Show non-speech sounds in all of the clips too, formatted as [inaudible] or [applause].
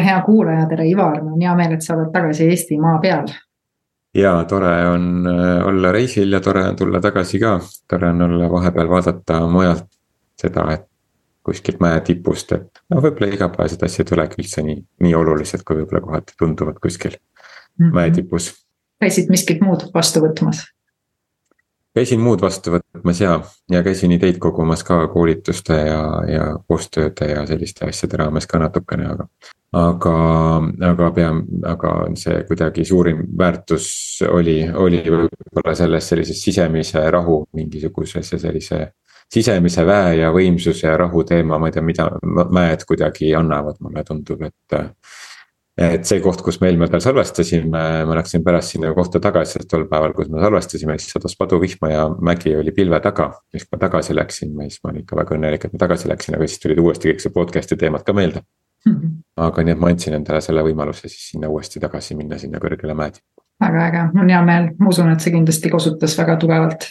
tere, hea kuulaja, tere Ivar, mul on hea meel, et sa oled tagasi Eestimaa peal. ja tore on äh, olla reisil ja tore on tulla tagasi ka, tore on olla vahepeal vaadata mujalt seda, et kuskilt mäe tipust, et no võib-olla igapäevased asjad ei olegi üldse nii, nii olulised, kui võib-olla kohati tunduvad kuskil mm -hmm. mäe tipus. käisid miskit muud vastu võtmas? käisin muud vastu võtmas ja, ja käisin ideid kogumas ka koolituste ja, ja koostööde ja selliste asjade raames ka natukene, aga. Aga, aga pean, aga see kuidagi suurim väärtus oli, oli võib-olla selles sellises sisemise rahu mingisuguses ja sellise sisemise väe ja võimsuse ja rahu teema, ma ei tea, mida mäed kuidagi annavad, mulle tundub, et et see koht, kus me eelmine päev salvestasime, ma läksin pärast sinna kohta tagasi, tol päeval, kus me salvestasime, siis sadas paduvihma ja mägi oli pilve taga. siis kui ma tagasi läksin, siis ma olin ikka väga õnnelik, et ma tagasi läksin, aga siis tulid uuesti kõik see podcast'i teemad ka meelde mm. -hmm. Aga nii, et ma andsin endale selle võimaluse siis sinna uuesti tagasi minna, sinna kõrgele mäe tippu. väga äge, mul on hea meel, ma usun, et see kindlasti kosutas väga tugevalt.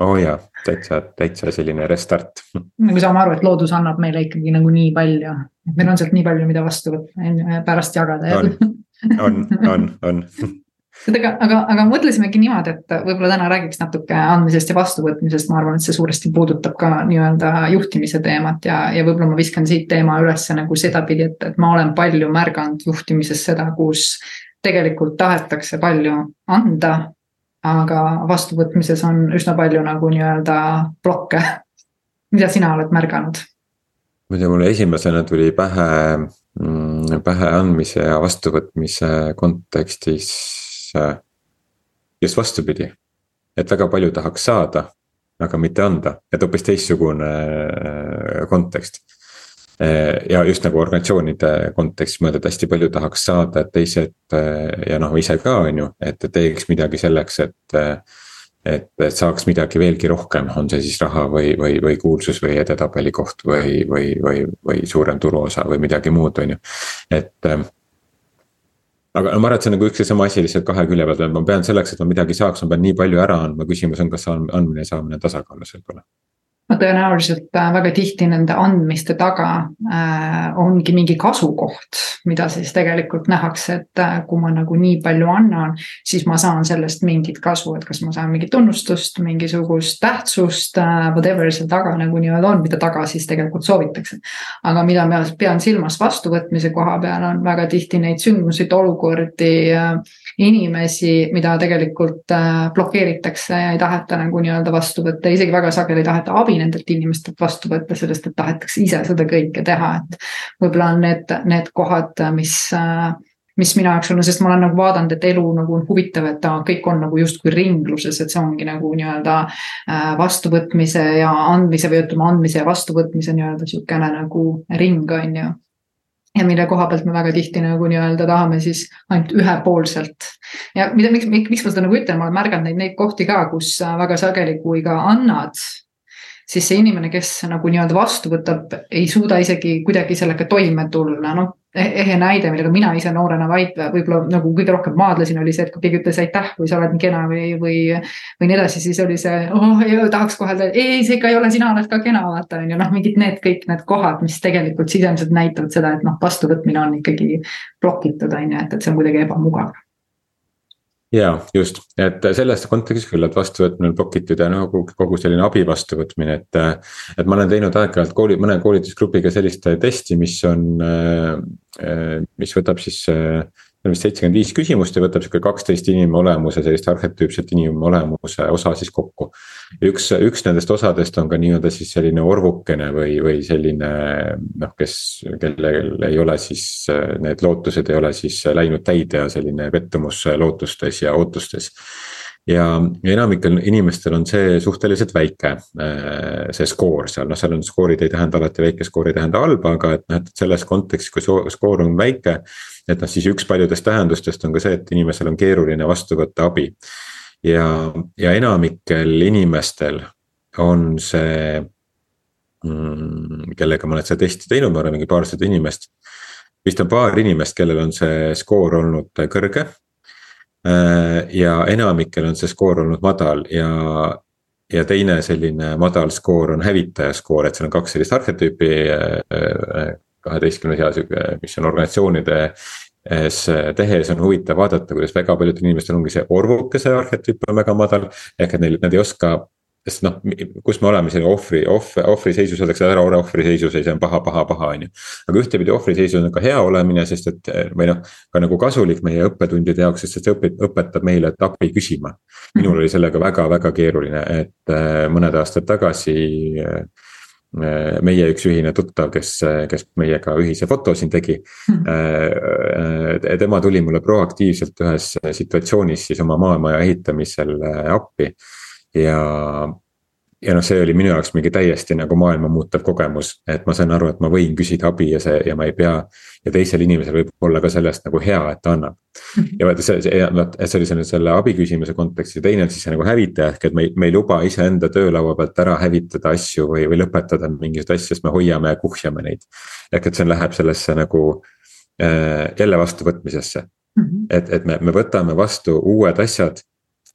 Oo oh jaa, täitsa, täitsa selline restart. me saame aru, et loodus annab meile ikkagi nagu nii palju, et meil on sealt nii palju, mida vastu võtta pärast jagada jälle. on, on, on et aga, aga, aga mõtlesimegi niimoodi, et võib-olla täna räägiks natuke andmisest ja vastuvõtmisest, ma arvan, et see suuresti puudutab ka nii-öelda juhtimise teemat ja, ja võib-olla ma viskan siit teema ülesse nagu sedapidi, et, et ma olen palju märganud juhtimises seda, kus tegelikult tahetakse palju anda, aga vastuvõtmises on üsna palju nagu nii-öelda blokke. mida sina oled märganud? tea, mulle esimesena tuli pähe, mm, pähe andmise ja vastuvõtmise kontekstis just vastupidi. et väga palju tahaks saada, aga mitte anda, et hoopis teistsugune äh, kontekst Eh, ja just nagu organisatsioonide kontekstis mõelda, et hästi palju tahaks saada, et teised ja noh, ise ka on ju, et teeks midagi selleks, et. et, et saaks midagi veelgi rohkem, on see siis raha või, või, või kuulsus või edetabeli koht või, või, või, või suurem turuosa või midagi muud, on ju, et aga ma arvan, et see on nagu üks ja sama asi lihtsalt kahe külje pealt, ma pean selleks, et ma midagi saaks, ma pean nii palju ära andma, küsimus on, kas andmine ja saamine tasakaalus võib-olla no tõenäoliselt äh, väga tihti nende andmiste taga äh, ongi mingi kasukoht, mida siis tegelikult nähakse, et äh, kui ma nagu nii palju annan, siis ma saan sellest mingit kasu, et kas ma saan mingit tunnustust, mingisugust tähtsust äh,, whatever seal taga nagu nii-öelda on, mida taga siis tegelikult soovitakse. aga mida ma pean silmas vastuvõtmise koha peal, on väga tihti neid sündmuseid, olukordi äh,, inimesi, mida tegelikult äh, blokeeritakse ja ei taheta nagu nii-öelda vastu võtta, isegi väga sageli ei taheta abi nendelt inimestelt vastu võtta, sellest et tahetakse ise seda kõike teha, et. võib-olla on need, need kohad, mis mis minu jaoks on, sest ma olen nagu vaadanud, et elu nagu on huvitav, et ta kõik on nagu justkui ringluses, et see ongi nagu nii-öelda äh, vastuvõtmise ja andmise või ütleme, andmise ja vastuvõtmise nii-öelda sihukene nagu ring, on ju ja mille koha pealt me väga tihti nagu nii-öelda tahame siis ainult ühepoolselt. ja mida, miks, miks ma seda nagu ütlen, ma olen märganud neid, neid kohti ka, kus väga sageli, kui ka annad siis see inimene, kes nagu nii-öelda vastu võtab, ei suuda isegi kuidagi sellega toime tulla, noh. Ehe näide, millega mina ise noorena vaid võib-olla nagu kõige rohkem maadlesin, oli see, et kui keegi ütles aitäh, kui sa oled nii kena või, või. või nii edasi, siis oli see, oh tahaks kohe ei, see ikka ei ole, sina oled ka kena, vaata on ju, noh, mingid need kõik need kohad, mis tegelikult sisemiselt näitavad seda, et noh, vastuvõtmine on ikkagi blokitud, on ju, et, et see on kuidagi ebamugav ja just, et selles kontekstis küll, et vastuvõtmine on blokitud ja noh, kogu selline abi vastuvõtmine, et. et ma olen teinud aeg-ajalt kooli, mõne koolitusgrupiga sellist testi, mis on, mis võtab siis on vist seitsekümmend viis küsimust ja võtab sihuke kaksteist inimolemuse, sellist arhetüüpset inimolemuse osa siis kokku. üks, üks nendest osadest on ka nii-öelda siis selline orvukene või, või selline noh, kes, kellel ei ole siis need lootused ei ole siis läinud täide ja selline pettumus lootustes ja ootustes ja, enamikel inimestel on see suhteliselt väike, äh, see skoor seal, noh, seal on skoorid ei tähenda alati väike skoor ei tähenda halba, aga et noh, et selles kontekstis, kui skoor on väike. et noh, siis üks paljudest tähendustest on ka see, et inimesel on keeruline vastu võtta abi. ja, ja enamikel inimestel on see mm,, kellega ma olen seda testi teinud, ma arvan mingi paarsada inimest. vist on paar inimest, kellel on see skoor olnud kõrge ja enamikel on see skoor olnud madal ja, ja teine selline madal skoor on hävitaja skoor, et seal on kaks sellist arhetüüpi. Äh, kaheteistkümnes eas, mis on organisatsioonide tehes on huvitav vaadata, kuidas väga paljudel inimestel ongi see orvukese arhetüüp on väga madal. ehk et neil, nad ei oska sest noh, kus me oleme selline ohvri, ohvri, ohvriseisus öeldakse ära ole ohvriseisus ja see on paha, paha, paha, on ju. aga ühtepidi ohvriseisus on ka hea olemine, sest et või noh, ka nagu kasulik meie õppetundide jaoks, sest see õpet-, õpetab meile, et abi küsima. minul oli sellega väga-väga keeruline, et äh, mõned aastad tagasi äh, meie üks ühine tuttav, kes, kes meiega ühise foto siin tegi mm.. tema tuli mulle proaktiivselt ühes situatsioonis siis oma maamaja ehitamisel appi ja, ja noh, see oli minu jaoks mingi täiesti nagu maailma muutev kogemus, et ma sain aru, et ma võin küsida abi ja see ja ma ei pea. ja teisel inimesel võib olla ka sellest nagu hea, et ta annab. Mhm. ja vaata see, see, vot see oli selle, selle abi küsimuse kontekstis ja teine on siis see nagu hävitaja ehk et me ei, me ei luba iseenda töölaua pealt ära hävitada asju või, või lõpetada mingisuguseid asju, sest me hoiame ja kuhjame neid. ehk et see läheb sellesse nagu äh, jälle vastuvõtmisesse mm. -hmm. et, et me, me võtame vastu uued asjad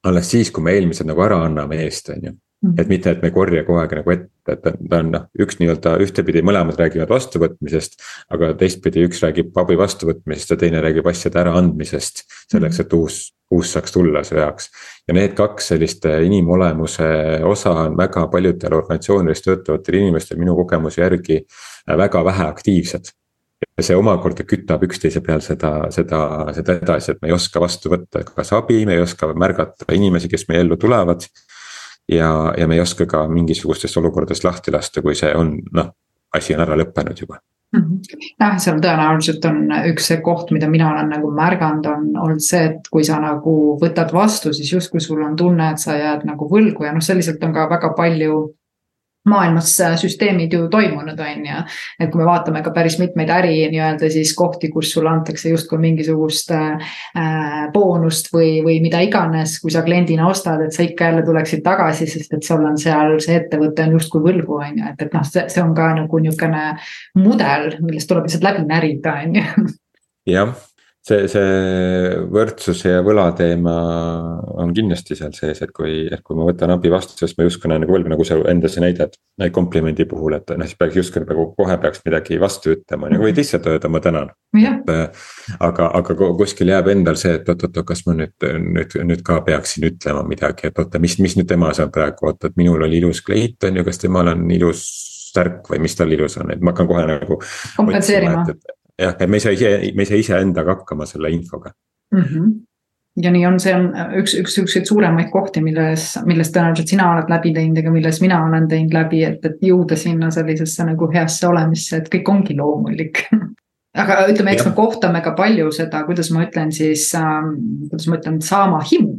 alles siis, kui me eelmised nagu ära anname eest, on ju. Mhm. et mitte, et me ei korja kogu aeg nagu ette, et ta on noh, üks nii-öelda ühtepidi mõlemad räägivad vastuvõtmisest. aga teistpidi üks räägib abi vastuvõtmisest ja teine räägib asjade äraandmisest. selleks, et uus, uus saaks tulla sõjaks. ja need kaks sellist inimolemuse osa on väga paljudel organisatsioonides töötavatel inimestel minu kogemuse järgi väga vähe aktiivsed ja see omakorda kütab üksteise peal seda, seda, seda edasi, et me ei oska vastu võtta kas abi, me ei oska märgata inimesi, kes meie ellu tulevad. ja, ja me ei oska ka mingisugustest olukordadest lahti lasta, kui see on noh, asi on ära lõppenud juba. -hmm. jah, seal tõenäoliselt on üks see koht, mida mina olen nagu märganud, on olnud see, et kui sa nagu võtad vastu, siis justkui sul on tunne, et sa jääd nagu võlgu ja noh, selliselt on ka väga palju maailmas äh, süsteemid ju toimunud, on ju. et kui me vaatame ka päris mitmeid äri nii-öelda siis kohti, kus sulle antakse justkui mingisugust äh, boonust või, või mida iganes, kui sa kliendina ostad, et sa ikka jälle tuleksid tagasi, sest et sul on seal see ettevõte on justkui võlgu, on ju, et, et noh, see, see on ka nagu niisugune mudel, millest tuleb lihtsalt läbi närida, on ju. jah see, see võrdsuse ja võla teema on kindlasti seal sees, et kui, et kui ma võtan abi vastu, siis ma justkui nagu võlgu, nagu sa enda see näide, et komplimendi puhul, et noh, siis peaks justkui nagu kohe peaks midagi vastu ütlema, nagu võid lihtsalt öelda, ma tänan. et aga, aga kuskil jääb endal see, et oot-oot, kas ma nüüd, nüüd, nüüd ka peaksin ütlema midagi, et oota, mis, mis nüüd temas on praegu, oot, et minul oli ilus kleit on ju, kas temal on ilus särk või mis tal ilus on, et ma hakkan kohe nagu. kompenseerima jah, et me ei saa ise, me ei saa iseendaga hakkama selle infoga mm. -hmm ja nii on, see on üks, üks siukseid suuremaid kohti, milles, millest tõenäoliselt sina oled läbi teinud, aga milles mina olen teinud läbi, et, et jõuda sinna sellisesse nagu heasse olemisse, et kõik ongi loomulik [laughs] aga ütleme, eks ja. me kohtame ka palju seda, kuidas ma ütlen siis ähm,, kuidas ma ütlen, saama himu.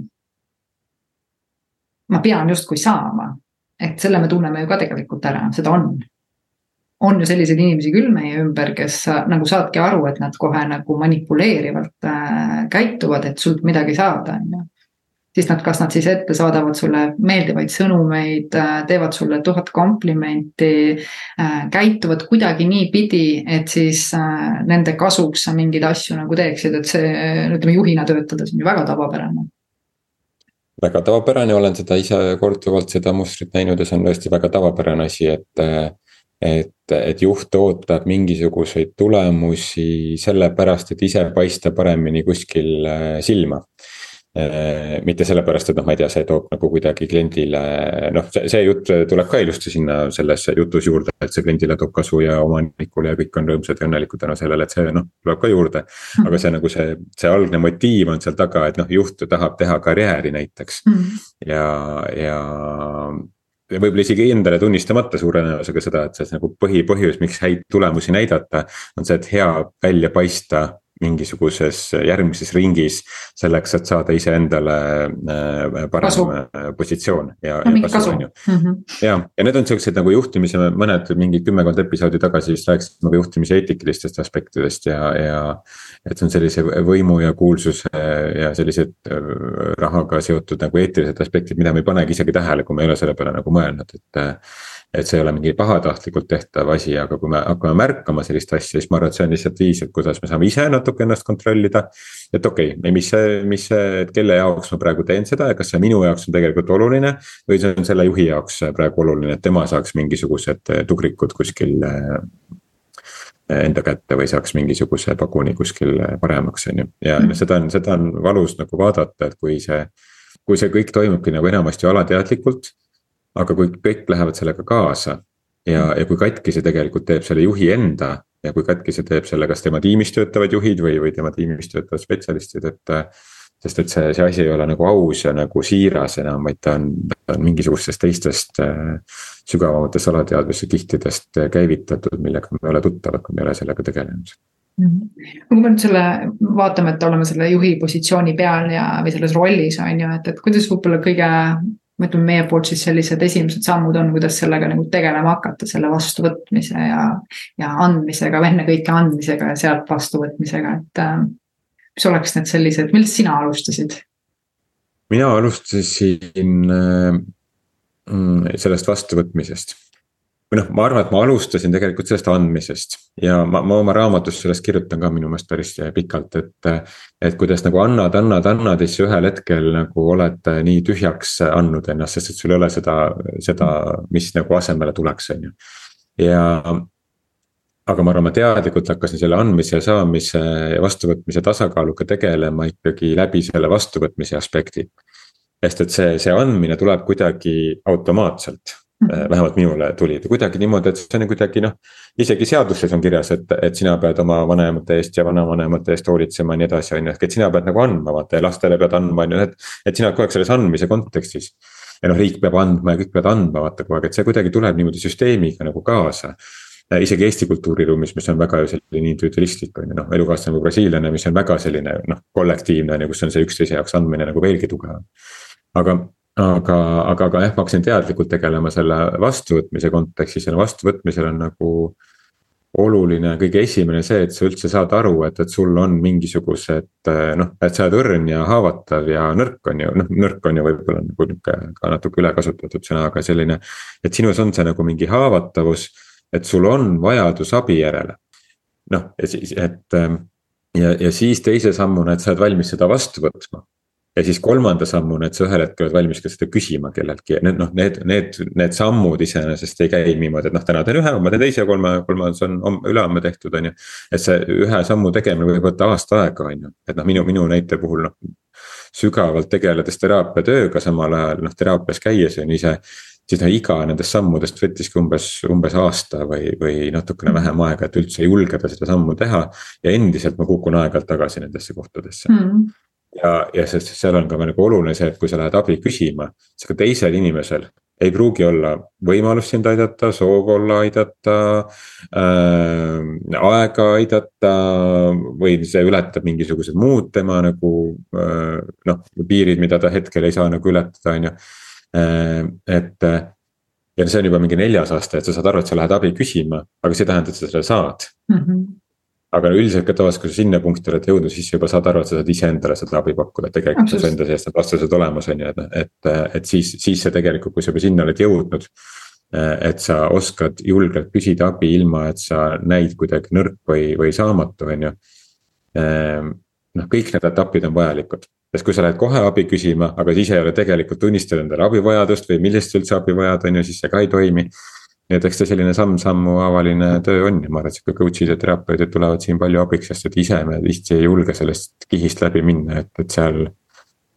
ma pean justkui saama, et selle me tunneme ju ka tegelikult ära, seda on on ju selliseid inimesi küll meie ümber, kes nagu saadki aru, et nad kohe nagu manipuleerivalt äh, käituvad, et sult midagi saada, on ju. siis nad, kas nad siis ette saadavad sulle meeldivaid sõnumeid äh,, teevad sulle tuhat komplimenti äh,, käituvad kuidagi niipidi, et siis äh, nende kasuks sa mingeid asju nagu teeksid, et see ütleme juhina töötades on ju väga tavapärane väga tavapärane, olen seda ise korduvalt seda mustrit näinud ja see on tõesti väga tavapärane asi, et äh, et, et juht ootab mingisuguseid tulemusi sellepärast, et ise paista paremini kuskil äh, silma. Äh, mitte sellepärast, et noh, ma ei tea, see toob nagu kuidagi kliendile, noh, see, see jutt tuleb ka ilusti sinna sellesse jutus juurde, et see kliendile toob kasu ja omanikule ja kõik on rõõmsad ja õnnelikud tänu sellele, et see noh, tuleb ka juurde. aga see nagu see, see algne motiiv on seal taga, et noh, juht tahab teha karjääri näiteks mm. -hmm. ja, ja võib-olla isegi endale tunnistamata suure tõenäosusega seda, et see nagu põhipõhjus, miks häid tulemusi näidata. on see, et hea välja paista mingisuguses järgmises ringis. selleks, et saada iseendale äh, parem kasu. Äh, positsioon ja, ja, ja kasu on ju. -hmm. ja, ja need on siuksed nagu juhtimise, mõned mingi kümmekond episoodi tagasi vist rääkisime ka juhtimise eetikilistest aspektidest ja, ja. Et see on sellise võimu ja kuulsuse ja sellised äh, rahaga seotud nagu eetilised aspektid, mida me ei panegi isegi tähele, kui me ei ole selle peale nagu mõelnud, et et see ei ole mingi pahatahtlikult tehtav asi, aga kui me hakkame märkama sellist asja, siis ma arvan, et see on lihtsalt viis, et kuidas me saame ise natuke ennast kontrollida. et okei okay,, mis see, mis see, kelle jaoks ma praegu teen seda ja kas see minu jaoks on tegelikult oluline. või see on selle juhi jaoks praegu oluline, et tema saaks mingisugused tugrikud kuskil enda kätte või saaks mingisuguse paguni kuskil paremaks, on ju. ja noh, seda on, seda on valus nagu vaadata, et kui see, kui see kõik toimubki nagu enamasti alateadlikult. aga kui kõik lähevad sellega kaasa ja, ja kui katki see tegelikult teeb selle juhi enda ja kui katki see teeb selle, kas tema tiimis töötavad juhid või, või tema tiimis töötavad spetsialistid, et sest et see, see asi ei ole nagu aus ja nagu siiras enam, vaid ta on, ta on mingisugustest teistest äh, sügavamatest alateadvuse kihtidest äh, käivitatud, millega me ei ole tuttavad, kui me ei ole sellega tegelenud mhm. kui me nüüd selle vaatame, et oleme selle juhi positsiooni peal ja, või selles rollis on ju, et, et kuidas võib-olla kõige. ma ütlen meie poolt siis sellised esimesed sammud on, kuidas sellega nagu tegelema hakata, selle vastuvõtmise ja. ja andmisega ennekõike andmisega ja sealt vastuvõtmisega, et äh, mis oleks need sellised, millest sina alustasid? mina alustasin äh, sellest vastuvõtmisest. või noh, ma arvan, et ma alustasin tegelikult sellest andmisest ja ma, ma oma raamatus sellest kirjutan ka minu meelest päris pikalt, et. et kuidas nagu annad, annad, annad ja siis ühel hetkel nagu oled nii tühjaks andnud ennast, sest et sul ei ole seda, seda, mis nagu asemele tuleks, on ju. ja aga ma arvan, ma teadlikult hakkasin selle andmise ja saamise ja vastuvõtmise tasakaaluga tegelema ikkagi läbi selle vastuvõtmise aspekti. sest et see, see andmine tuleb kuidagi automaatselt mm, -hmm. vähemalt minule tuli ta kuidagi niimoodi, et see on kuidagi noh. isegi seaduses on kirjas, et, et sina pead oma vanemate eest ja vanavanemate eest hoolitsema ja nii edasi, on ju, ehk et sina pead nagu andma, vaata ja lastele pead andma, on ju, et. et sina oled kogu aeg selles andmise kontekstis. ja noh, riik peab andma ja kõik peavad andma, vaata kogu aeg, et see kuidagi tuleb niimoodi süsteemiga nagu kaasa isegi Eesti kultuuriruumis, mis on väga selline individualistlik on ju noh, elukaaslane või brasiillane, mis on väga selline noh, kollektiivne on ju, kus on see üksteise jaoks andmine nagu veelgi tugevam. aga, aga, aga, aga jah, ma hakkasin teadlikult tegelema selle vastuvõtmise kontekstis ja vastuvõtmisel on nagu oluline kõige esimene see, et sa üldse saad aru, et, et sul on mingisugused noh, et sa oled õrn ja haavatav ja nõrk on ju, noh nõrk on ju võib-olla nagu nihuke ka natuke ülekasutatud sõna, aga selline. et sinus on see nagu mingi haavatavus et sul on vajadus abi järele. noh, ja siis, et ähm, ja, ja siis teise sammuna, et sa oled valmis seda vastu võtma. ja siis kolmanda sammuna, et sa ühel hetkel oled valmis ka seda küsima kelleltki, need noh, need, need, need sammud iseenesest ei käi niimoodi, et noh, täna teen ühe, homme teen teise, kolme, kolmas on ülehomme tehtud, on ju. et see ühe sammu tegemine võib võtta aasta aega, on ju, et noh, minu, minu näite puhul noh sügavalt tegeledes teraapiatööga, samal ajal noh teraapias käies on ise siis noh, iga nendest sammudest võttiski umbes, umbes aasta või, või natukene vähem aega, et üldse julgeda seda sammu teha. ja endiselt ma kukun aeg-ajalt tagasi nendesse kohtadesse mm. ja, ja sest seal on ka nagu oluline see, et kui sa lähed abi küsima, siis ka teisel inimesel ei pruugi olla võimalust sind aidata, soov olla aidata äh,, aega aidata või see ületab mingisugused muud tema nagu äh, noh, piirid, mida ta hetkel ei saa nagu ületada, on ju et äh, ja see on juba mingi neljas aasta, et sa saad aru, et sa lähed abi küsima, aga see ei tähenda, et sa selle saad mm. -hmm. aga üldiselt ka tavaliselt, kui sa sinna punkti oled jõudnud, siis sa juba saad aru, et sa saad iseendale seda abi pakkuda, et tegelikult sul enda sees need vastused olemas on ju, et, et, et siis, siis see tegelikult, kui sa juba sinna oled jõudnud. Äh, et sa oskad julgelt küsida abi, ilma et sa näid kuidagi nõrk või, või saamatu, on ju. noh, kõik need etapid on vajalikud sest kui sa lähed kohe abi küsima, aga siis ei ole tegelikult tunnistanud endale abivajadust või millist üldse abi vajad, on ju, siis see ka ei toimi. nii et eks see selline samm-sammu avaline töö on ja ma arvan, et sihuke coach'id ja terapeudid tulevad siin palju abiks, sest et ise me tihti ei julge sellest kihist läbi minna, et, et seal.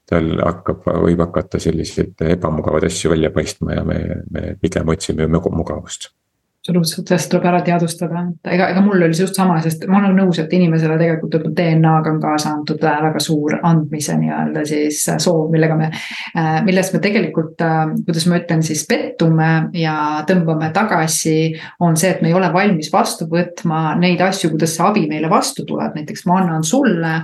seal hakkab, võib hakata selliseid ebamugavaid asju välja paistma ja me, me pigem otsime mugavust absoluutselt, sellest tuleb ära teadvustada, et ega, ega mul oli see just sama, sest ma olen nõus, et inimesele tegelikult võib-olla DNA-ga on kaasa antud äh, väga suur andmise nii-öelda siis äh, soov, millega me. Äh, millest me tegelikult, kuidas ma ütlen siis pettume ja tõmbame tagasi. on see, et me ei ole valmis vastu võtma neid asju, kuidas see abi meile vastu tuleb, näiteks ma annan sulle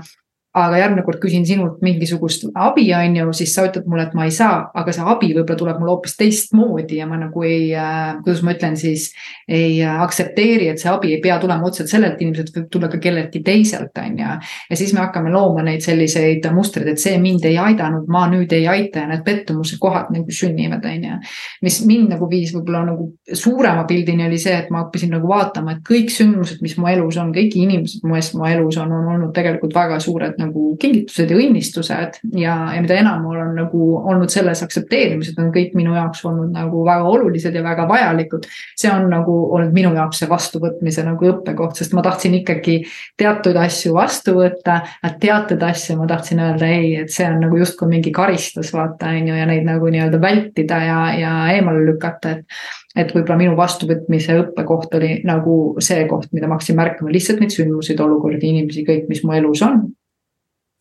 aga järgmine kord küsin sinult mingisugust abi, on ju, siis sa ütled mulle, et ma ei saa, aga see abi võib-olla tuleb mulle hoopis teistmoodi ja ma nagu ei äh,, kuidas ma ütlen siis. ei äh, aktsepteeri, et see abi ei pea tulema otseselt sellelt inimeselt, võib tulla ka kelleltki teiselt, on ju. ja siis me hakkame looma neid selliseid mustreid, et see mind ei aidanud, ma nüüd ei aita ja need pettumuse kohad nagu sünnivad, on ju. mis mind nagu viis võib-olla nagu suurema pildini oli see, et ma õppisin nagu vaatama, et kõik sündmused, mis mu elus on, kõik inimesed mu elus on, on olnud tegelikult väga suured nagu kingitused ja õnnistused ja, ja mida enam mul on nagu olnud selles aktsepteerimises, on kõik minu jaoks olnud nagu väga olulised ja väga vajalikud. see on nagu olnud minu jaoks see vastuvõtmise nagu õppekoht, sest ma tahtsin ikkagi teatud asju vastu võtta, teatud asju ma tahtsin öelda ei, et see on nagu justkui mingi karistus, vaata on ju, ja neid nagu nii-öelda vältida ja, ja eemale lükata, et et võib-olla minu vastuvõtmise õppekoht oli nagu see koht, mida ma hakkasin märkama, lihtsalt neid sündmuseid, olukordi, inimesi, kõik, mis mu elus on.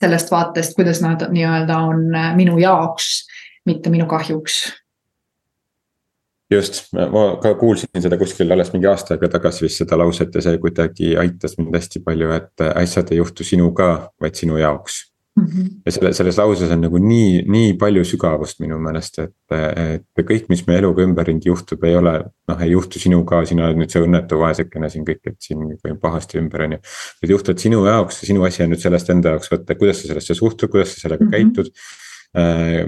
Sellest vaatest, kuidas nad nii-öelda on äh, minu jaoks, mitte minu kahjuks. just, ma ka kuulsin seda kuskil alles mingi aasta aega tagasi vist seda lauset ja see kuidagi aitas mind hästi palju, et asjad ei juhtu sinuga, vaid sinu jaoks Mm -hmm. ja selle, selles lauses on nagu nii, nii palju sügavust minu meelest, et, et kõik, mis meie eluga ümberringi juhtub, ei ole. noh, ei juhtu sinuga, sina oled nüüd see õnnetu vaesekene siin kõik, et siin pahasti ümber, on ju. Need juhtuvad sinu jaoks ja sinu asi on nüüd sellest enda jaoks võtta, kuidas sa sellesse suhtud, kuidas sa sellega mm -hmm. käitud Äh,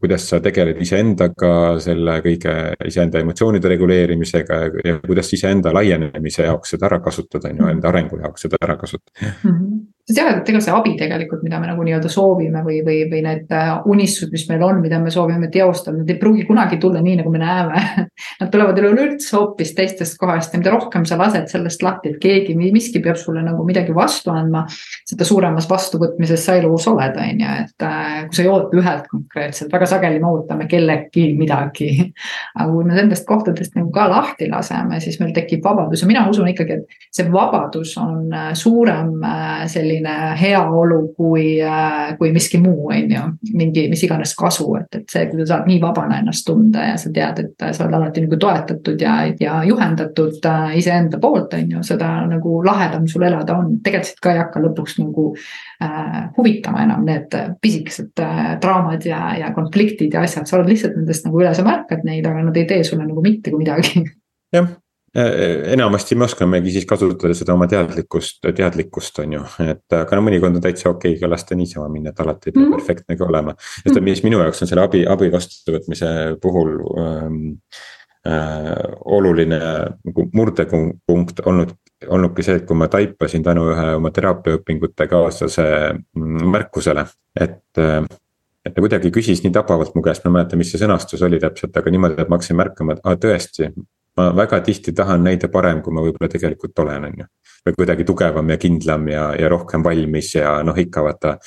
kuidas sa tegeled iseendaga, selle kõige, iseenda emotsioonide reguleerimisega ja kuidas iseenda laienemise jaoks seda ära kasutada, on ju, enda arengu jaoks seda ära kasutada mm. -hmm sa tead, et ega see abi tegelikult, mida me nagu nii-öelda soovime või, või, või need äh, unistused, mis meil on, mida me soovime teostada, need ei pruugi kunagi tulla nii, nagu me näeme [laughs] Nad tulevad üleüldse hoopis teistest kohast ja mida rohkem sa lased sellest lahti, et keegi, miski peab sulle nagu midagi vastu andma. seda suuremas vastuvõtmises sa elus oled, on ju, et äh, kui sa ei oota ühelt konkreetselt, väga sageli me ootame kelleltki midagi. [laughs] aga kui me nendest kohtadest nagu ka lahti laseme, siis meil tekib vabadus ja mina usun ikkagi, et see vabadus on äh, suurem äh, selline heaolu kui, äh, kui miski muu, on ju. mingi, mis iganes kasu, et, et see, kui sa saad nii vabana ennast tunda ja sa tead, et sa oled alati nagu toetatud ja, ja juhendatud iseenda poolt, on ju, seda nagu lahedam sul elada on. tegelikult ka ei hakka lõpuks nagu äh, huvitama enam need pisikesed äh, draamad ja, ja konfliktid ja asjad, sa oled lihtsalt nendest nagu üle, sa märkad neid, aga nad ei tee sulle nagu mitte kui midagi. jah, enamasti me oskamegi siis kasutada seda oma teadlikkust, teadlikkust on ju, et aga no mõnikord on täitsa okei okay, ka lasta niisama minna, et alati ei pea mm -hmm. perfektne ka olema. sest et mis minu jaoks on selle abi, abi vastuvõtmise puhul ähm, äh, oluline nagu murdepunkt olnud olnudki see, et kui ma taipasin tänu ühe oma teraapiaõpingute kaaslase mm, märkusele, et äh, et ta kuidagi küsis nii tabavalt mu käest, ma ei mäleta, mis see sõnastus oli täpselt, aga niimoodi, et ma hakkasin märkama, et aa tõesti. Ma väga tihti tahan näida parem, kui ma võib-olla tegelikult olen, on ju. või kuidagi tugevam ja kindlam ja, ja rohkem valmis ja noh, ikka vaata.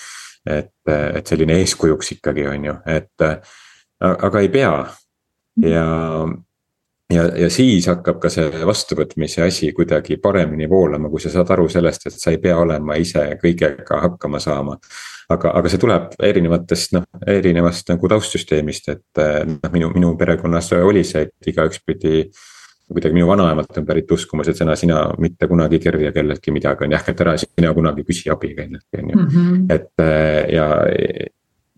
et, et selline eeskujuks ikkagi on ju, et aga ei pea ja ja, ja siis hakkab ka see vastuvõtmise asi kuidagi paremini voolama, kui sa saad aru sellest, et sa ei pea olema ise kõigega hakkama saama. aga, aga see tuleb erinevatest noh, erinevast nagu taustsüsteemist, et noh, minu, minu perekonnas oli see, et igaüks pidi kuidagi minu vanaemalt on pärit uskumus, et sõna sina mitte kunagi kerja kelleltki midagi on jah, et ära sina kunagi küsi abi kelleltki on ju. Mhm. et ja,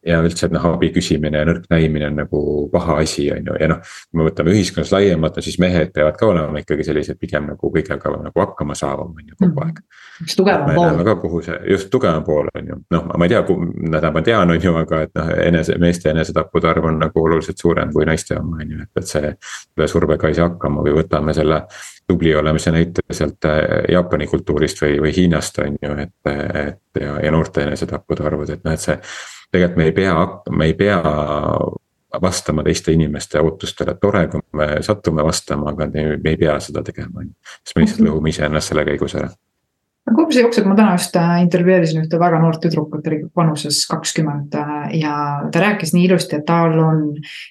ja üldse, et noh, abi küsimine ja nõrk näimine on nagu paha asi, on ju, ja noh. kui me võtame ühiskonnas laiemalt, siis mehed peavad ka olema ikkagi sellised pigem nagu kõigega nagu hakkama saavam, on ju, kogu aeg. üks tugevam pool. ka, kuhu see, just tugevam pool on ju, noh, ma ei tea, tähendab, ma tean, on ju, aga et noh, enese, meeste enesetappude arv on nagu oluliselt suurem kui naiste oma, on ju, et, et see. selle survega ei saa hakkama või võtame selle tubli olemise näite sealt äh, Jaapani kultuurist või, või Hiinast on ju, et, et ja, ja noorte enesetappude arvud, et noh, et see tegelikult me ei pea, me ei pea vastama teiste inimeste ootustele, tore, kui me satume vastama, aga me ei pea seda tegema, on ju. siis me lihtsalt mhm. lõhume iseennast selle käigus ära kuhu see jookseb, ma täna just äh, intervjueerisin ühte väga noort tüdrukut, oli vanuses kakskümmend äh, ja ta rääkis nii ilusti, et tal on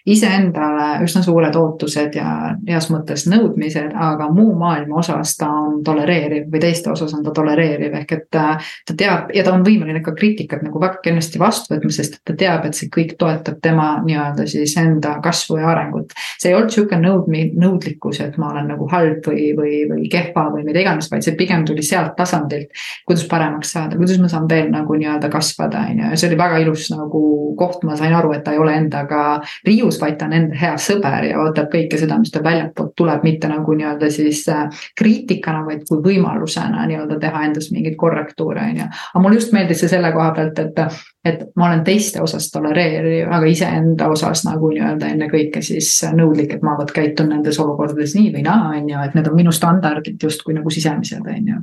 iseendale üsna suured ootused ja heas mõttes nõudmised, aga muu maailma osas ta on tolereeriv või teiste osas on ta tolereeriv, ehk et äh, ta teab ja ta on võimeline ka kriitikat nagu väga kenasti vastu võtma, sest ta teab, et see kõik toetab tema nii-öelda siis enda kasvu ja arengut. see ei olnud sihuke nõudmi-, nõudlikkus, et ma olen nagu halb või, või, või kehva või mida iganes, vaid see pigem tuli sealt tasandilt tasandilt. kuidas paremaks saada, kuidas ma saan veel nagu nii-öelda kasvada, on ju, ja see oli väga ilus nagu koht, ma sain aru, et ta ei ole endaga riius, vaid ta on enda hea sõber ja ootab kõike seda, mis tal väljapoolt tuleb, mitte nagu nii-öelda siis äh, kriitikana, vaid kui võimalusena nii-öelda teha endas mingeid korrektuure, on ju. aga mulle just meeldis see selle koha pealt, et, et ma olen teiste osas tolereeriv, aga iseenda osas nagu nii-öelda ennekõike siis nõudlik, et ma vot käitun nendes olukordades nii või naa, on ju, et need on minu standardid justkui nagu sisemised, on ju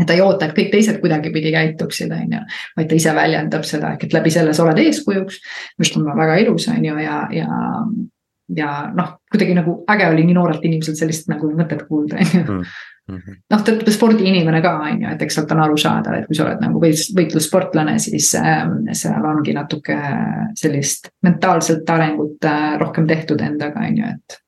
et ta ei oota, et kõik teised kuidagipidi käituksid, on ju, vaid ta ise väljendab seda, ehk et läbi selle sa oled eeskujuks. mis on väga ilus, on ju, ja, ja, ja noh, kuidagi nagu äge oli nii noorelt inimeselt sellist nagu mõtet kuulda, on ju mm -hmm. noh, ta ütleb spordiinimene ka, on ju, et eks sealt on aru saada, et kui sa oled nagu võitlus, võitlussportlane, siis äh, seal ongi natuke sellist mentaalset arengut äh, rohkem tehtud endaga, on ju, et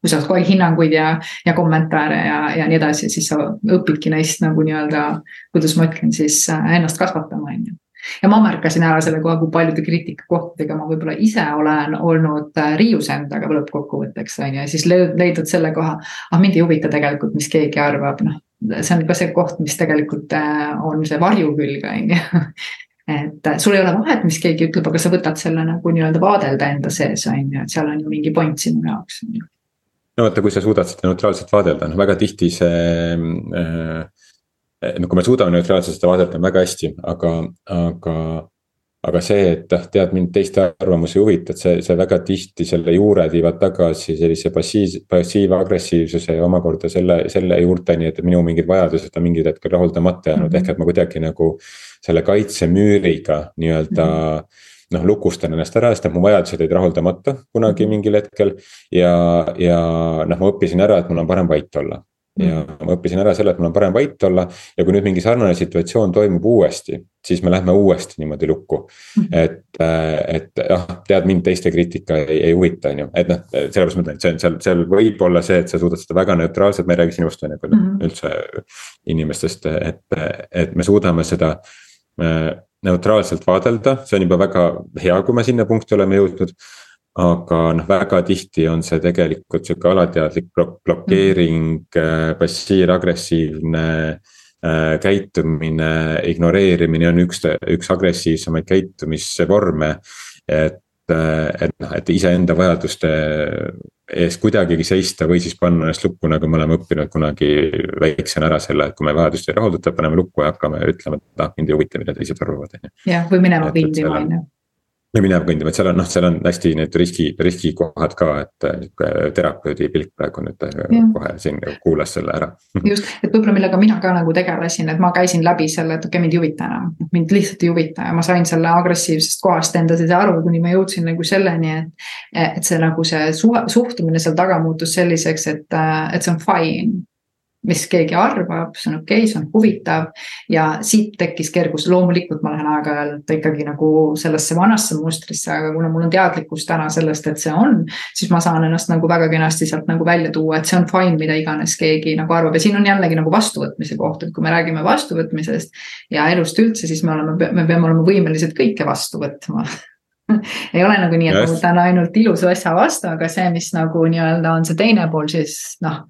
kui sa saad kogu aeg hinnanguid ja, ja kommentaare ja, ja nii edasi, siis sa õpidki neist nagu nii-öelda, kuidas ma ütlen siis äh, ennast kasvatama, on ju. ja ma märkasin ära selle koha, kui paljude kriitikakohtadega ma võib-olla ise olen olnud äh, riius endaga lõppkokkuvõtteks, on ju, ja siis leidnud selle koha, ah mind ei huvita tegelikult, mis keegi arvab, noh. see on ka see koht, mis tegelikult äh, on see varjukülg, on ju [laughs] et sul ei ole vahet, mis keegi ütleb, aga sa võtad selle nagu nii-öelda vaadelda enda sees, on ju, et seal on ju mingi point sinu jaoks, on ju no vaata, kui sa suudad seda neutraalselt vaadelda, noh väga tihti see äh,. no kui me suudame neutraalselt seda vaadelda, on väga hästi, aga, aga. aga see, et noh, tead mind teiste arvamusi ei huvita, et see, see väga tihti selle juured viivad tagasi sellise passiiv, passiivagressiivsuse ja omakorda selle, selle juurteni, et minu mingid vajadused on mingil hetkel rahuldamata jäänud mm, -hmm. ehk et ma kuidagi nagu. selle kaitsemüüriga nii-öelda mm. -hmm noh, lukustan ennast ära, sest et mu vajadused olid rahuldamata kunagi mhm. mingil hetkel. ja, ja noh, ma õppisin ära, et mul on parem vait olla. ja mhm. ma õppisin ära selle, et mul on parem vait olla ja kui nüüd mingi sarnane situatsioon toimub uuesti, siis me lähme uuesti niimoodi lukku. Mhm. et, et jah, tead mind teiste kriitika ei, ei huvita, on ju, et noh, sellepärast ma ütlen, et see on seal, seal võib olla see, et sa suudad seda väga neutraalselt, ma ei räägi sinust on ju, üldse inimestest, et, et me suudame seda neutraalselt vaadelda, see on juba väga hea, kui me sinna punkti oleme jõudnud. aga noh, väga tihti on see tegelikult sihuke alateadlik blok blokeering, äh, passiivagressiivne äh, käitumine, ignoreerimine on üks, üks agressiivsemaid käitumisvorme. et, et noh, et iseenda vajaduste ees kuidagigi seista või siis panna ennast lukku, nagu me oleme õppinud kunagi väiksena ära selle, et kui me vajadust ei rahuldata, paneme lukku ja hakkame ütlema, et ah mind ei huvita, mida teised arvavad, on ju. jah, või minema kõndima, on ju või minema kõndima, et seal on noh, seal on hästi need riski, riskikohad ka, et sihuke terapeudi pilk praegu nüüd äh, ja. kohe siin kuulas selle ära. [laughs] just, et võib-olla millega mina ka nagu tegelesin, et ma käisin läbi selle, et okei okay,, mind ei huvita enam, mind lihtsalt ei huvita ja ma sain selle agressiivsest kohast enda sees aru, kuni ma jõudsin nagu selleni, et. et see nagu see suhtumine seal taga muutus selliseks, et, et see on fine mis keegi arvab, see on okei okay,, see on huvitav. ja siit tekkis kergus, loomulikult ma lähen aeg-ajalt ikkagi nagu sellesse vanasse mustrisse, aga kuna mul on teadlikkus täna sellest, et see on. siis ma saan ennast nagu väga kenasti sealt nagu välja tuua, et see on fine, mida iganes keegi nagu arvab ja siin on jällegi nagu vastuvõtmise koht, et kui me räägime vastuvõtmisest. ja elust üldse, siis me oleme, me peame olema võimelised kõike vastu võtma [laughs] [laughs] ei ole nagu nii, et yes. ma võtan ainult ilusa asja vastu, aga see, mis nagu nii-öelda on see teine pool, siis noh,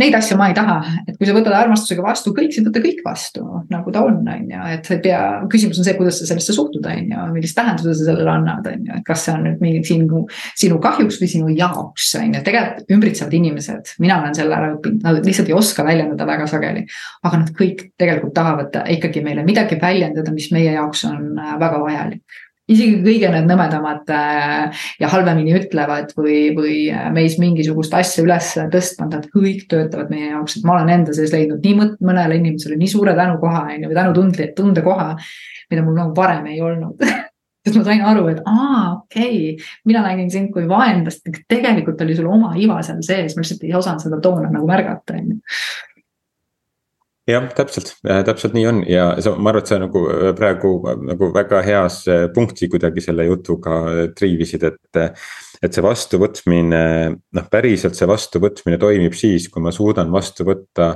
neid asju ma ei taha, et kui sa võtad armastusega vastu kõik, siis võta kõik vastu, nagu ta on, on ju, et sa ei pea, küsimus on see, kuidas sa sellesse suhtud, on ju, millist tähenduse sa sellele annad, on ju, et kas see on nüüd mingi sinu, sinu kahjuks või sinu jaoks, on ju, tegelikult ümbritsevad inimesed, mina olen selle ära õppinud, nad lihtsalt ei oska väljendada väga sageli. aga nad kõik tegelikult tahavad ikkagi meile midagi väljendada, mis meie jaoks on äh, väga vajalik isegi kõige need nõmedamad äh, ja halvemini ütlevad või, või äh, meis mingisugust asja üles tõstma, nad kõik töötavad meie jaoks, et ma olen enda sees leidnud nii mõnele inimesele nii suure tänukoha on ju, või tänutundli, tundekoha, mida mul nagu varem ei olnud. [laughs] Sest ma sain aru, et aa, okei okay,, mina nägin sind kui vaenlast, tegelikult oli sul oma iva seal sees, ma lihtsalt ei osanud seda toona nagu märgata, on ju jah, täpselt, täpselt nii on ja sa, ma arvan, et sa nagu äh, praegu äh, nagu väga heas äh, punkti kuidagi selle jutuga triivisid, et. et see vastuvõtmine, noh, päriselt see vastuvõtmine toimib siis, kui ma suudan vastu võtta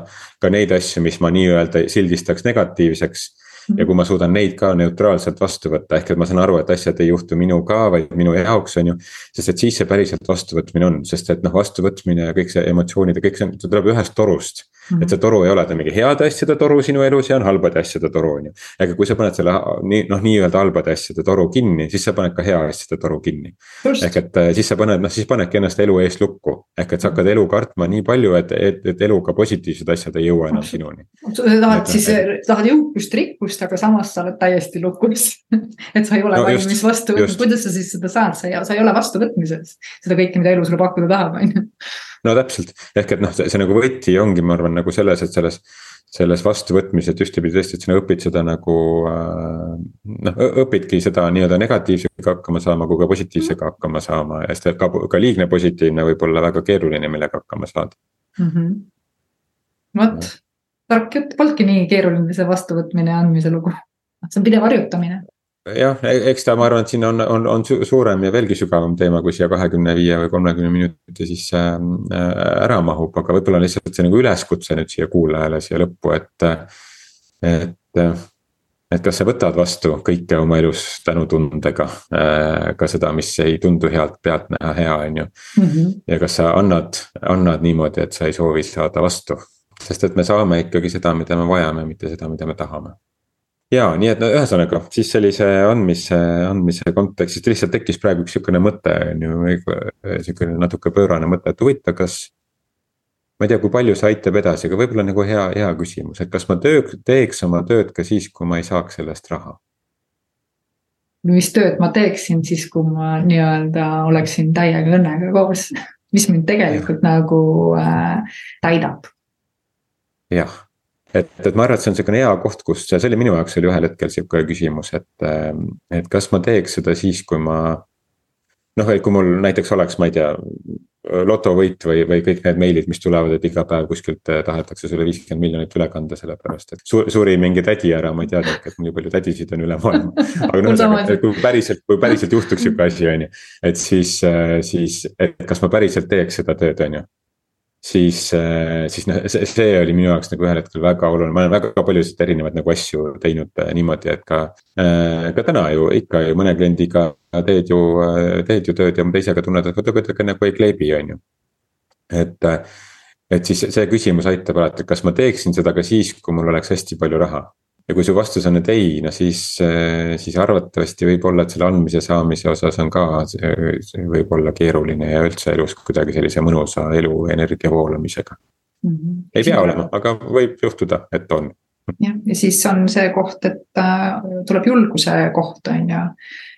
ka neid asju, mis ma nii-öelda sildistaks negatiivseks ja kui ma suudan neid ka neutraalselt vastu võtta, ehk et ma saan aru, et asjad ei juhtu minuga, vaid minu jaoks, on ju. sest et siis see päriselt vastuvõtmine on, sest et noh, vastuvõtmine ja kõik see emotsioonid ja kõik see, see tuleb ühest torust et see toru ei ole ta mingi heade asjade toru sinu elus ja on halbade asjade toru, on ju. aga kui sa paned selle nii noh, nii-öelda halbade asjade toru kinni, siis sa paned ka hea asjade toru kinni. ehk et äh, siis sa paned, noh siis panedki ennast elu eest lukku. ehk et sa hakkad elu kartma nii palju, et, et, et eluga positiivsed asjad ei jõua enam sinuni. sa tahad et, siis et..., tahad jõukust, rikkust, aga samas sa oled täiesti lukus. [laughs] Et sa ei ole no, valmis vastu võtma, kuidas sa siis seda saad, sa ei, sa ei ole vastuvõtmises. seda kõike, mida elu sulle pakkuda tahab, on ju. No täpselt, ehk et noh, see, nagu võti ongi, ma arvan, nagu selles, et selles selles vastuvõtmises, et ühtepidi tõesti, et sina õpid seda nagu äh, noh, õpidki seda nii-öelda negatiivsega hakkama saama kui ka positiivsega hakkama saama. Ja sest ka, ka liigne positiivne võib olla väga keeruline, millega hakkama saada. Mm. -hmm. vot, tark jutt, polnudki nii keeruline see vastuvõtmine ja andmise lugu, see on pidev harjutamine jah, e-, eks ta, ma arvan, et siin on, on, on suurem ja veelgi sügavam teema, kui siia kahekümne viie või kolmekümne minuti sisse äh, ära mahub, aga võib-olla lihtsalt see nagu üleskutse nüüd siia kuulajale siia lõppu, et. et, et kas sa võtad vastu kõike oma elus tänutundega, äh, ka seda, mis ei tundu healt pealtnäha hea, on ju. Mhm. ja kas sa annad, annad niimoodi, et sa ei soovi saada vastu, sest et me saame ikkagi seda, mida me vajame, mitte seda, mida me tahame ja nii, et no ühesõnaga siis sellise andmise, andmise kontekstist lihtsalt tekkis praegu üks sihukene mõte on ju, sihukene natuke pöörane mõte, et huvitav, kas. ma ei tea, kui palju see aitab edasi, aga võib-olla nagu hea, hea küsimus, et kas ma töö, teeks oma tööd ka siis, kui ma ei saaks selle eest raha? mis tööd ma teeksin siis, kui ma nii-öelda oleksin täiega õnnega koos, [laughs] mis mind tegelikult ja. nagu äh, täidab. Jah et, et ma arvan, et see on sihukene hea koht, kus see oli minu jaoks oli ühel hetkel sihuke küsimus, et, et kas ma teeks seda siis, kui ma. noh, et kui mul näiteks oleks, ma ei tea, lotovõit või, või kõik need meilid, mis tulevad, et iga päev kuskilt eh, tahetakse sulle viiskümmend miljonit üle kanda, sellepärast et su, suri mingi tädi ära, ma ei teadnudki, et nii palju tädisid on üle maailma. [laughs] aga noh, ühesõnaga, kui päriselt, kui päriselt juhtuks sihuke asi, on ju, et siis, eh, siis, et kas ma päriselt teeks seda tööd, on ju siis, äh, siis noh, see, see oli minu jaoks nagu ühel hetkel väga oluline, ma olen väga paljusid erinevaid nagu asju teinud äh, niimoodi, et ka. Äh, ka täna ju ikka ju mõne kliendiga teed ju, teed ju tööd ja teisega tunned, et kuidagi nagu ei kleebi, on ju. et, et siis see küsimus aitab alati, et kas ma teeksin seda ka siis, kui mul oleks hästi palju raha ja kui su vastus on, et ei, no siis, siis arvatavasti võib olla, et selle andmise saamise osas on ka, see võib olla keeruline ja üldse elus kuidagi sellise mõnusa eluenergia voolamisega mm. -hmm. ei pea olema, aga võib juhtuda, et on. jah, ja siis on see koht, et äh, tuleb julguse koht, on ju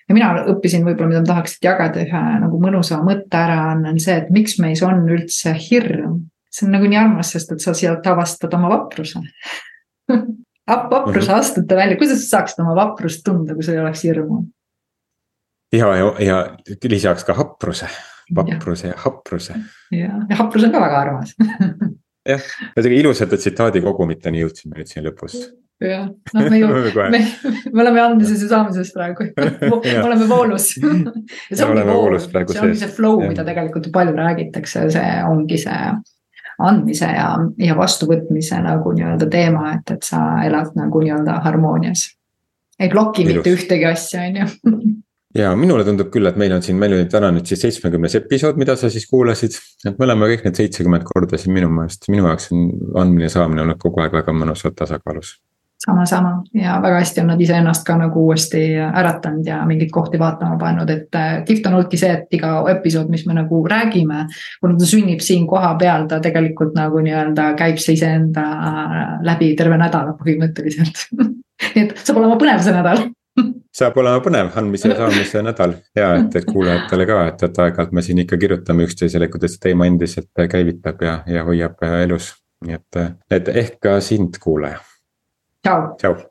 ja mina õppisin võib-olla, mida ma tahaksin jagada ühe nagu mõnusa mõtte ära, on see, et miks meis on üldse hirm. see on nagu nii armas, sest et sa sealt avastad oma vapruse [laughs] vapruse mhm. astute välja, kuidas sa saaksid oma vaprust tunda, kui sul ei oleks hirmu? ja, ja, ja lisaks ka hapruse, vapruse ja, ja hapruse. ja, ja haprus on ka väga armas. [laughs] Jah, ühesõnaga ilusate tsitaadi kogumiteni jõudsime nüüd siin lõpus. Jah, noh me ju, [laughs] me, me oleme andmises ja saamises praegu. [laughs] Me oleme voolus. Ja see ongi vool, see ongi see flow, mida tegelikult ju palju räägitakse, see ongi see andmise ja, ja vastuvõtmise nagu nii-öelda teema, et, et sa elad nagu nii-öelda harmoonias. ei bloki Ilus. mitte ühtegi asja, on ju [laughs] ja minule tundub küll, et meil on siin, meil oli täna nüüd siis seitsmekümnes episood, mida sa siis kuulasid. et me oleme kõik need seitsekümmend korda siin minu meelest, minu jaoks on andmine ja saamine olnud kogu aeg väga mõnusalt tasakaalus sama, sama ja väga hästi on nad iseennast ka nagu uuesti äratanud ja mingeid kohti vaatama pannud, et äh, kihvt on olnudki see, et iga episood, mis me nagu räägime. kuna ta sünnib siin kohapeal, ta tegelikult nagu nii-öelda käib see iseenda läbi terve nädala põhimõtteliselt [laughs] nii et saab olema põnev see nädal [laughs] saab olema põnev andmise ja saamise nädal ja et, et kuulajatele ka, et, et aeg-ajalt me siin ikka kirjutame üksteisele, kuidas see teema endiselt käivitab ja, ja hoiab elus. nii et, et ehk ka sind, kuulaja Chao. Chao.